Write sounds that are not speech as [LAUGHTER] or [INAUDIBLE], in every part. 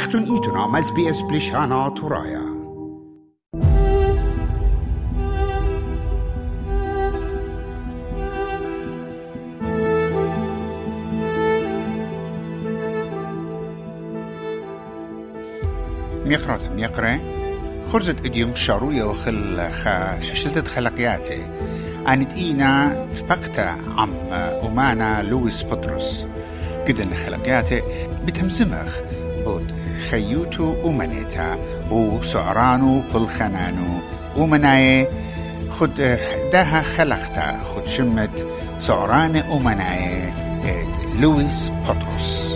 اختون ایتون هم از بی اس بلیشانا تورایا ميقرات ميقرة خرجت اديوم شاروية وخل خا ششلتت خلقياتي. أنت إينا فقتا عم أمانا لويس بطرس. قدن خلقياتي بتمزمخ. بود خيوتو أمنيتا وسعرانو بالخنانو أمناي خد داها خلقتا. خد شمت سعران أمناي. لويس بطرس.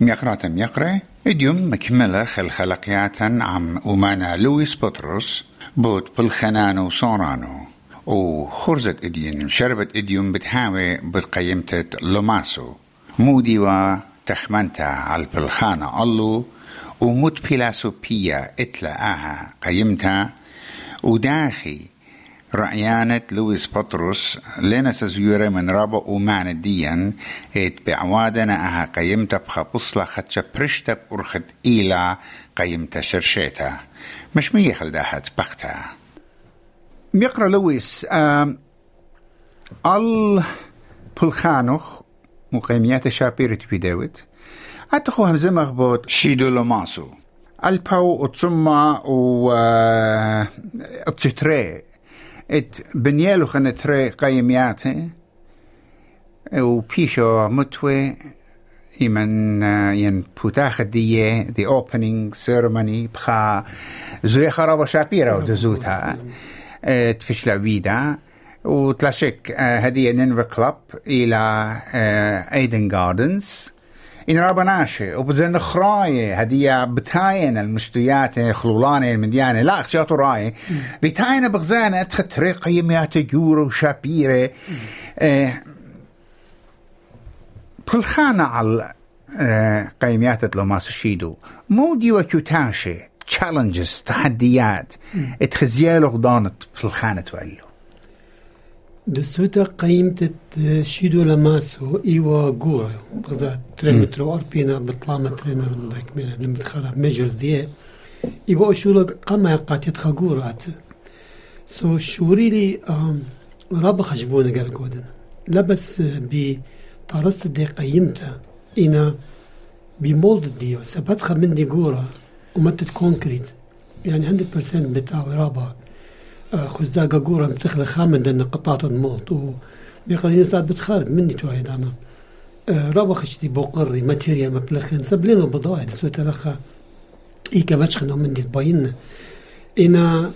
ميقرات ميقرة إديوم مكملة خل خلقيات عم أمانا لويس بطرس بوت بالخنان وصورانو وخرزت اديون شربت إديوم بتهاوي بالقيمتة لوماسو. مودي و تخمنتا على بالخانة الله ومت بلاسو بيا اتلا آها قيمتا وداخي رأيانة لويس بطرس لنا سزيورة من رابا أومان ديان هيت بعوادنا أها قيمتا بخا بصلا خدشا برشتا برخد إيلا قيمتا شرشيتا. مش ميخل داهت بختا. ميقرأ لويس أل بلخانوخ مقيميات شابيرة بيداوت أتخو همزة مغبوط شيدو لوماسو. ألباو اتسمى و أتشتري ات بنيالو خنتري قيمياته وبيشو متوي يمن ين بوتاخ دي the opening ceremony بخا زوي خرابة شابيرا ودزوتها تفشلا بيدا وتلاشك هدية نينفر كلاب إلى ايدن جاردنز إن رابناشي وبزن خراية هدية بتاين المشتيات خلولانة المديانة لا أخشاتو راية. بتاين بغزانة تختري قيميات جورو وشابيرة آه بالخانة على آه قيميات لو ما سشيدو. مودي وكيوتاشي تشالنجز تحديات. اتخزيالو غضانت بالخانة تولو دسوتا قيمت شيدو لماسو ايوا غورا بغزا تريمترو اربينا بطلامة ترينا لايك مينا نمتخلا ميجرز دي ايوا شولا قما قاتيت خاغورات سو شوري لي رابا خشبونا قال كودن لبس بي طارست دي قيمتا أنا بمولد ديو سبتخا من دي غورا ومتت كونكريت يعني 100% بتاوي رابا خزدا قاقورة بتخلى خامن لأن قطعة الموت وبيقال الإنسان بتخارب مني توعد أنا. رابا خشتي بوقري ماتيريال مبلخن سبلين وبضائع سوى تلخا إيكا بشخنا من دي باين إنا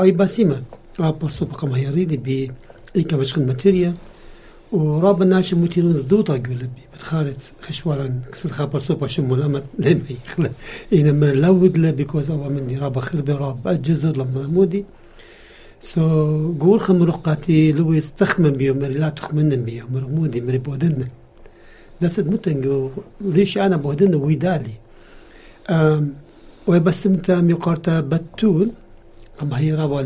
أي باسيمة رابا سوبا قم هيريلي بي إيكا بشخن ماتيريال ورابا ناشي متيرون زدوطا قول بي بتخارت خشوالا كسر خابر سوبا شمو لما لما يخلى [LAUGHS] إنا من لود لا بيكوز أوا من دي رابا خربي رابا جزر لما مودي سو قول خمرقاتي لو يستخمن بيو مري لا تخمن بيو مرمودي مري بودن دست متنجو ليش أنا بودن ويدالي أم وبسمتا ميقارتا بتول أما هي رابا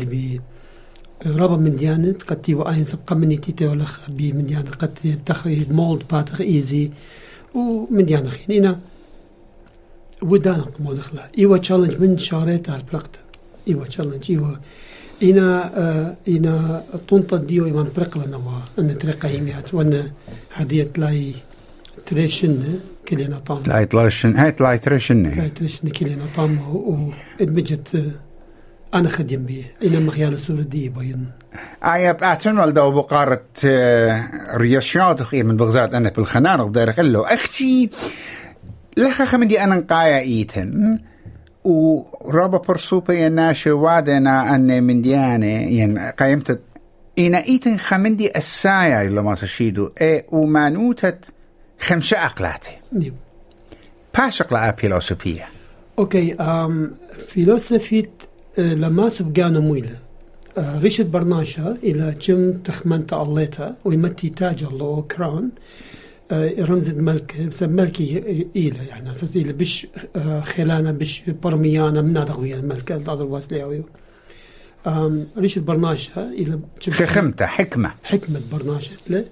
رابا من ديانت قد تي وآين سبقا مني تيتي ولا بي من ديانت قد تخي مولد باتخ ايزي ومن ديانة خينينا ودانا قمو دخلا ايوا تشالنج من شاريتا البلقتا ايوا تشالنج ايوا إنا آه إنا طنطا ديو إمام برقلا نوا أن ترقى يميات وأن هدية تلاي تريشن كلنا طام لا تلاشن هاي تلاي تريشن تلاي تريشن كلنا طام وادمجت أنا خدم بيه إنا مخيال السورة دي باين آية بأتن والدو بقارة رياشيات أخي من بغزاد أنا بالخنان وبدار خلو أختي لخا خمدي أنا نقايا إيتن. ورابا برسوبة يناشي وادنا أن من ديانة ين قيمت إنا إيتن خمندي السايا إلا ما تشيدو. إيه ومانوتت خمسة أقلاتي. نيو باش أقلا فيلوسوفية. أوكي أم فيلوسفيت لما سبقانا مويلة ريشد برناشا إلى جم تخمنت الليتا ويمتي تاج الله كران. آه، رمز الملك ملكي إيلا يعني أساس إيلا بش آه، خيلانا بش برميانا من هذا ويا الملك otherwise لياوي آم، ريش البرناش إلى خمتة حكمة. حكمة برناش له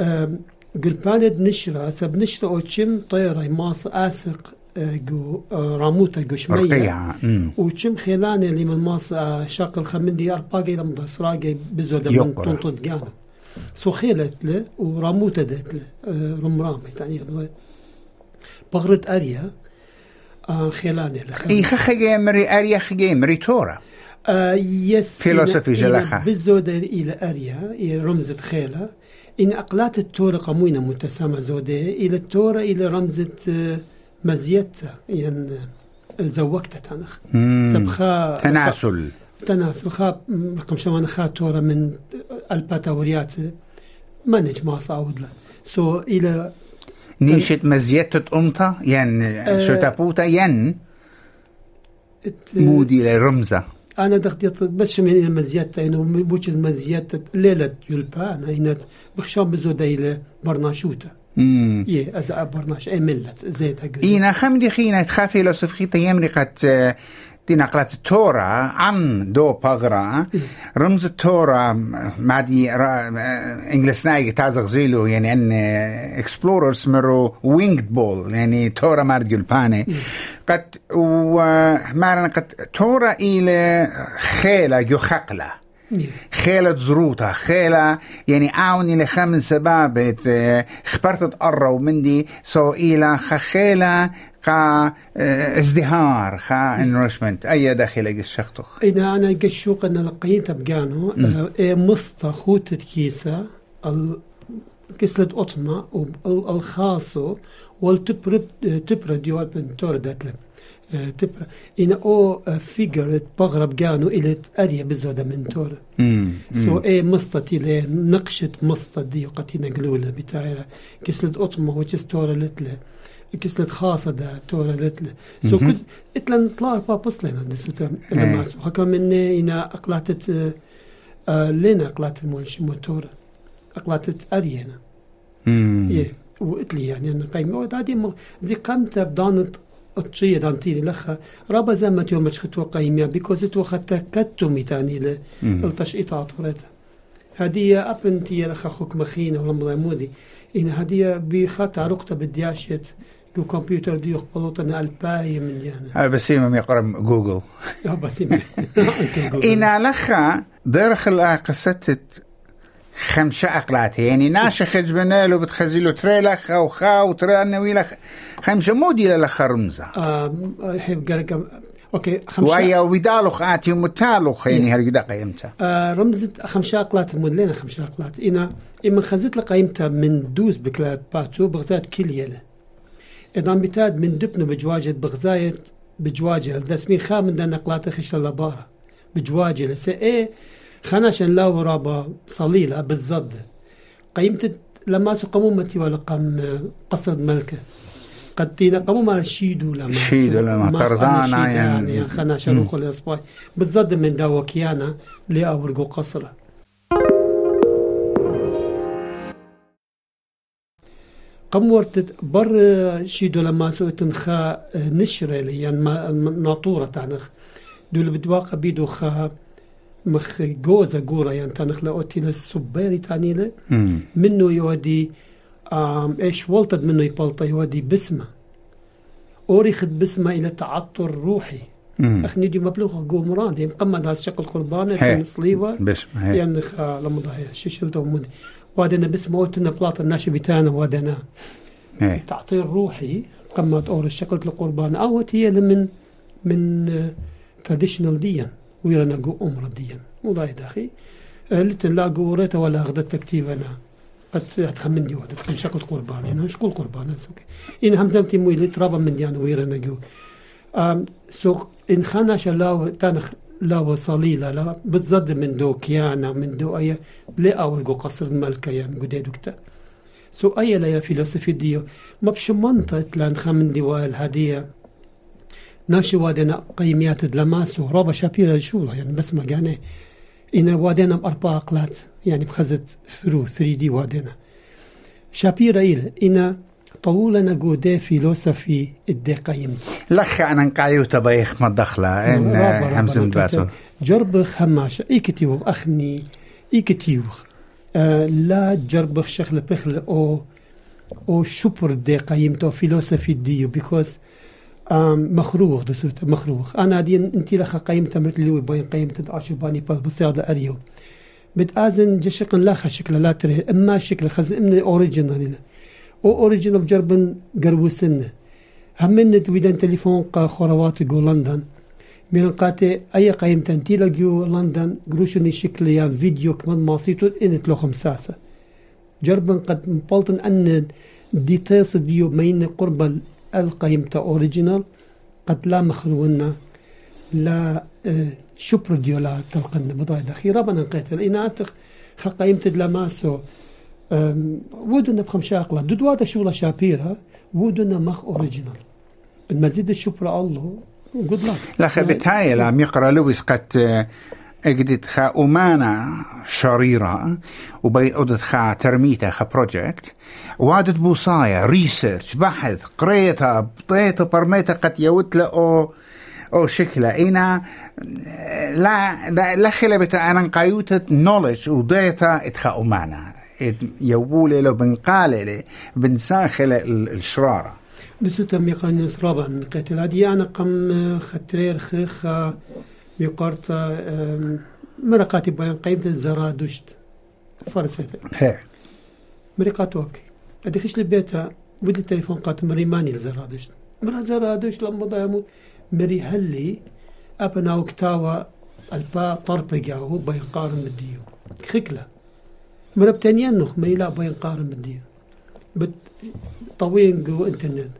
آم، قل باند نشرة سب نشرة أو تشم طيرة ماس آسق آه، جو آه، راموتا جو شمية رقيعة. وشم خيلاني اللي من ماس آه، شاق الخمندي أرباقي لمضى سراقي بزودة من. طنطن جانا سو خيلت له وراموتا دت له آه، رمرام يعني بغرة أريا خيلاني له إي خخي مري أريا خجي مري تورا آه يس فيلوسوفي إلى- جلخة. بالزودة إلى أريا رمزة خيلة إن أقلات التورة قموينة متسامة زودة إلى التورة إلى رمزة آه، مزيتة يعني آه، زوجتها تنخ. مم. سبخا تناسل. تناسل. خا رقم شمان خا تورة من الباتاوريات ما نج ما صاود له. سو إلى نيشت مزيتة أمتا ين آه. شو تابوتا ين مودي لرمزة أنا دخلت بس من مزيتة إنه بوش مزيتة ليلة يلبا أنا هنا بخشام بزودة إلى برناشوتا. مم. يه از برناش اي ملت زيت أقول إينا خمدي خينا تخافي لو قد آه، دي نقلات التورا عم دو بغرا رمز التورا ما دي انجلس نايجي تازغ زيلو يعني ان اكسبلورر سمرو وينجد بول يعني تورا مارجل باني قد ومارنا قد تورا إلى خيلة جو خيلة زروطة. خيلة يعني أعوني لخمن سبابت آه، خبرت تقروا مندي سو إلى خا آه، ازدهار. خا انرشمنت أي داخل الشخطخ أنا أنا قشوق أنا لقيت بقانو آه، اي مسطة خوتة كيسة كسلة قطمة والخاصو والتبرد تبرد ديوال بنتور داتلم تبرد إن أو فيجر بغرب قانو إلى أريا بزودة من تور. سو إيه مسطتي لي نقشة مسطة دي وقتينا قلولة بتاعي كسلة قطمة وجس تورا لتلة. كسلة خاصة دا تورا لتلة. سو كنت اتلن طلع بابس لنا دسوتا لما سو. حكا من إنا أقلاتت آه، لنا أقلات المولش موتورا أقلاتت أرينا يه وقتلي يعني أنا قيمة ودادي م- زي قمت بدانت الطشية دانتيني لخا رابا زمت يوم مشخت وقيمة بيكوز اتوخت كتمي تاني ل التشقيطات وريتها هدية أبنتي لخا خوك مخينة ولا مضيمودي إن هدية بخطا رقطة بدياشت جو كمبيوتر دي يقبلوتنا الباية من يعني هذا بسيمة يقرب جوجل. [LAUGHS] آه، بس [LAUGHS] إنا لخا درخل قصتت خمسة أقلات. يعني ناشخ جبنالو بتخزيلو تري لخا وخا وتري أنوي لخ. خمسة مودي لخا رمزة. يحب قرق أوكي خمسة. ويا ودالو خاتي ومتالو يعني هرقو دقا يمتا آه رمزة خمسة أقلات مودلين خمسة أقلات. إنا إما خزت لقيمتها من دوز بكلات باتو بغزات كل يلا إذا بتاد من دبنو بجواجة بغزاية بجواجة الدسمين خامن دان أقلات خش اللبارة بجواجة لسا إيه خناشن لا ورابا صليلة بالزد قيمت لما سو قمومتي ولا قم قصر ملكة قد تينا قموم على الشيدو لما الشيدو لما ما شيدا يعني. يعني خنا شروق الإصباح. بالزد من داو كيانا لأورقو قصرة قم ورتت بر شيدو لما سو تنخا نشرة لي يعني ما- ناطورة تعنخ دول بدواقع بيدو خا مخ جوزة جورا يعني تنخ لأوتي للسباري تعني له مم. منه يودي آم إيش ولتد منه يبلطة يودي بسمة أوريخد بسمة إلى تعطر روحي. أخني دي مبلوغ قومران دي مقمد هذا شكل قربانة. في صليبة بس هي. يعني خا لما ضايع ششلته ومني وادنا بسمة أوتنا بلاط الناشي بتاعنا وادنا. تعطير روحي قمت أور الشكل القربان أو هي من من تراديشنال ديا ويرانا جو أمر ديا وضاي داخي لتن لا قوريتا ولا أخذت تكتيب أنا. قد تخمن دي وحدة تكون شكل قربان. أنا شكل قربان سوكي إن همزمتي موي لترابا من ديانا ويرانا جو أم سو إن خاناش لا تانخ لا صليلة لا بتزد من دو كيانا من دو أي لا أول جو قصر الملكة يعني قدي دكتا سو أي لا فيلسوفي ديو. ما بش منطقة لأن خمن ديوال هدية. ناشي وادنا قيميات دلماس ورابا شابيرا شولا يعني بس ما قاني إن وادنا بأربع أقلات يعني بخزت ثرو 3 دي وادنا. شابيرا إلى إنا طولنا جودة فيلوسفي الدقيم لخ أنا نقايو تبايخ ما دخلة إن همس مدباسو جربخ هماش إي كتيوغ أخني إي كتيوغ آه لا جربخ شغل بخل أو أو شبر دقيم تو فيلوسفي ديو بيكوز مخروخ دسوت مخروخ أنا دي انت لخ قيم تمرت لي وبين قيم تدعش باني بس بصيادة أريو. بتازن جشق لا شكل لا تري إما شكل خز من اوريجينال أو اوريجينال جربن هم من تويدن تليفون قا خروات جو لندن. من قاتي أي قيم تنتيلا جو لندن. قروشني شكل يان فيديو كمان ماسيتو انت لو خمساسة جربن قد مبلطن أن ديتيلز ديو مين قرب القيمة أوريجينال قد لا مخلونا لا آه، شبر ديولا تلقن بضاي دخيرة بنا نقيت إناتخ خقيمة لماسو ودنا بخم شاقلة دود شغلة شابيرة ودنا مخ أوريجينال. المزيد الشبر الله قد لا. لا بتهاي لا ميقرا لويس قد اجدت خا أمانة شريرة وبي أدت خا ترميتا خا بروجكت وادت بوصايا ريسيرش بحث قريتها بطيتها برميتها قد يوتلا أو أو شكلها إنا لا لا لا خلبتا أنا قايوتة نولج وديتا إتخا أمانة يوبولي لو بنقالي بنساخل الشرارة. بسو تم يقرن نسرابا نقيت هذه أنا قم خطرير بقرطة مرقاتي بيان قيمة الزرادشت فرسيتك هي مرقاتو أوكي ادي خش لبيتها بدي التليفون قات مري ماني لزرادشت مرا زرادشت لما ضيمو مري هلي ابنا وكتاوا ألبا طرب جاو بين قارن مديو. خكلة. مرا بتانيان نخ مري لا بين قارن مديو. بت طوين جو إنترنت.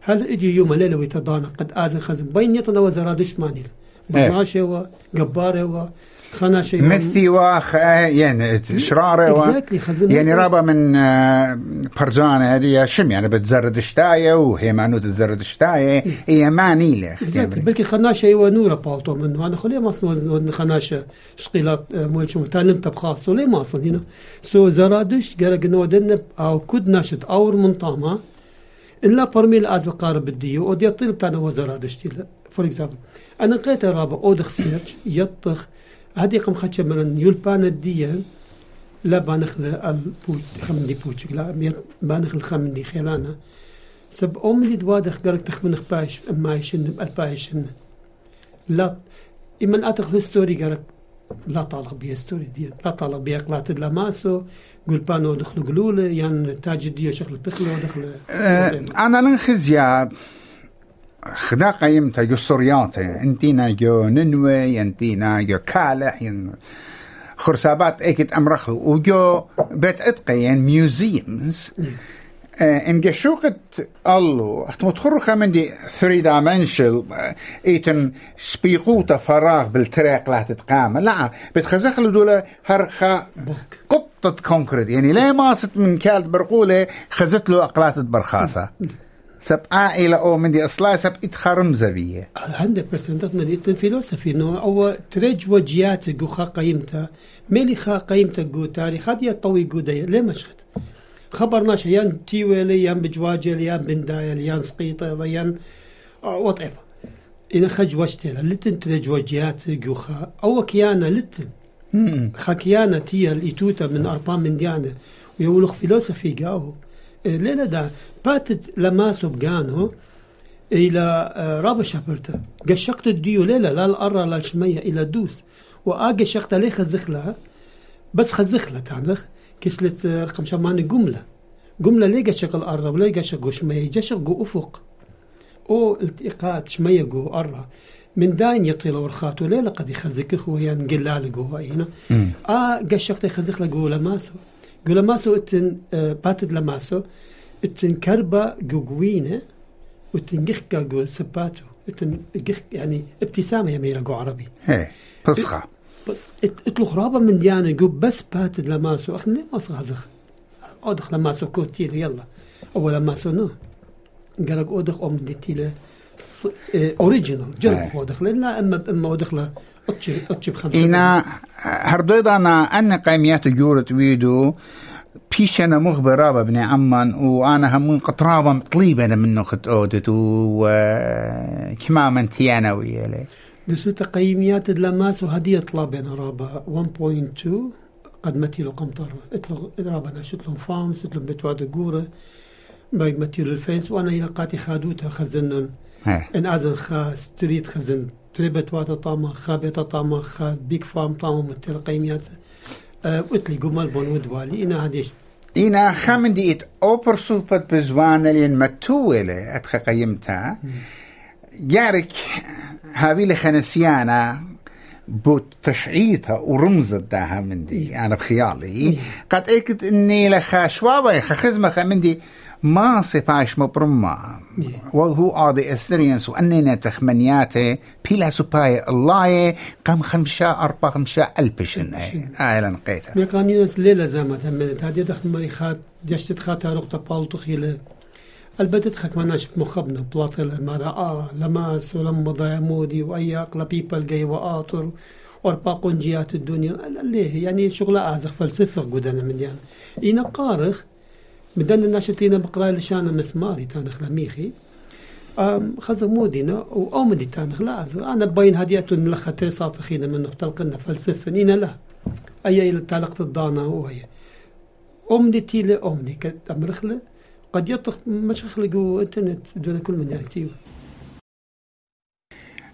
هل إجي يوم ليلة ويتضانا قد ازن خزن. بين يطنا وزرادشت ماني برناشة وجبارة و خناشة مثي واخ يعني شرارة و يعني رابا من برزانة هذه شم يعني بتزرد شتاية وهي مانو تزرد شتاية. هي ما نيلة. بلكي خناشة ونورة بالطو منه أنا خليه ما أصلا خناشة شقيلات مول شو تعلمت بخاص وليه ما أصلا هنا سو زرادش قال نودن أو كود ناشد أور منطامة إلا برميل أزل قارب الديو ودي طلب تانا وزرادش فور اكزامبل أنا لقيت رابع. اودخ سيرش يطخ. هذه قم خدش من يلبان الديان لا بانخ البوت خمني بوتش لا بانخ الخمني خيلانا سب أملي دوادخ قرق تخمنخ باش ما يشن البايشن. لا. إما أتخ الستوري قرق لا طالق بيها ستوري دي لا طالق بيها قلات لماسو قول بانو دخلوا قلولة يعني تاج ديو شكل بخلو دخل أه أنا لنخزيا خدا قيمتا جو سورياتي انتينا جو ننوي انتينا جو كالح ين خرسابات ايكت امرخ وجو بيت اتقين ميوزيمز ان جشوقت الله اختمو تخرخ من دي ثري دايمنشل ايتن سبيقوتا فراغ بالتريق لا تتقام. لا بتخزخ دولا هرخا قطة كونكريت يعني ليه ماست من كالت برقولة خزت له اقلات برخاصة. سب عائلة أو من دي أصلا سب إتخارم زبية. 100% من إتن فيلوسفي إنه أو ترج وجيات جو خا قيمتا ميلي خا قيمتا جو تاريخ هذه طوي جو دي ليه مشخد خبرناش يان تيويلي يان بجواجل يان بندايل يان سقيطة يان وات ايفر إن خج وشتلا لتن ترج وجيات جو خا أو كيانا لتن. خا كيانا تيا الإتوتا من أربان من ديانة ويقولوا فيلوسفي جاهو ليلة دا باتت لما سبقانه إلى رابع شابرتا قشقت الديو ليلة لا الأرى لا الشمية إلى دوس وآقى شقت ليه خزخلها بس خزخلة تعنخ كسلت رقم شماني جملة جملة ليه قشق الأرى ولا قشق شمية قشق جو أفق أو التقاط شمية جو أرى من داين يطيل ورخاتو ليلة قد يخزك هو يعني قلال جو هنا آه قشقت يخزخ جو لماسو لماسو إتن باتد لماسو إتن كربا جوجوينة وتن جخكا جو سباتو. إتن جخ يعني ابتسامة يميلة جو عربي. هي فصخة بس إتلو خرابة من ديانا جو بس باتد لماسو اخ ليه ما صغزخ أودخ لماسو كوتيل يلا. اول لماسو نو. قالك أودخ أم ديتيله اوريجينال جرب أودخ. لا أما أما أودخ اتشي بخمسة إنا هرديضانا أن قيميات جورة ويدو بيش أنا مخبرة بابني عمان وأنا هم قطرابة مطليبة أنا منه خد أودت وكما من تيانا ويالي. دسو تقييميات اللماس وهدية طلابنا رابا. 1.2 قد متيلو قمطر اتلو رابا ناشتلو فامس اتلو بتواد قورة باي متيلو الفينس وأنا يلقاتي خادوتا خزنن. إن أزن خا ستريت خزن. تريبت واتا طاما خابتا طاما خا بيك فام طاما متيلو قيميات اتلي قمال بون ودوالي. إنا هديش إنا خامن ديت أوبر سوبت بزوانا لين متولة أتخ قيمتها جارك هابي خنسيانا بوت تشعيتها ورمزت داها من دي. أنا بخيالي. قد إكت إني لخا شوابا خزمة ما سباش مبرمة وهو آدي استرينس وأننا تخمنياته بيلا سباي الله قام خمسة أربعة خمسة ألبشن آه لنقيتها ميقانينس ليلة زامة تمنت هذه دخل مريخات دشتت خاتا رقطة بالتو خيلة البته تخك مناش مخبنا. بلاطل آه لماس ولما مودي وأي أقلا بيبل جاي وآطر. وأربع قنجيات الدنيا. ليه؟ يعني شغلة أعزق فلسفة قدنا من يعني. إينا قارخ بدنا الناشطين بقرا لشان مسماري تانخ لميخي خذ مودينا تانخ لا أنا بين هديات نلخ ترسات خينا منه تلقنا فلسفة. إينا لا. أي تلقت الضانا وهي أمدي تيلي أمدي كأمرخلة قد يطلق مش يخلقوا إنترنت دون كل من يكتيو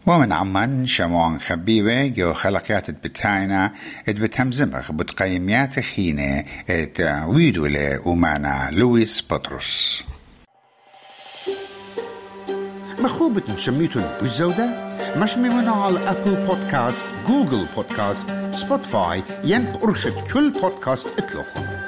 ومن عمان شموعن خبيبة جو خلقيات بتاينا ات بتهمزمخ بتقيميات خينة ات ويدو لأمانا لويس بطرس. مخوبة شميتون بالزودة مش ميمنا على أبل بودكاست جوجل بودكاست سبوتفاي ين أرخد كل بودكاست إطلقهم.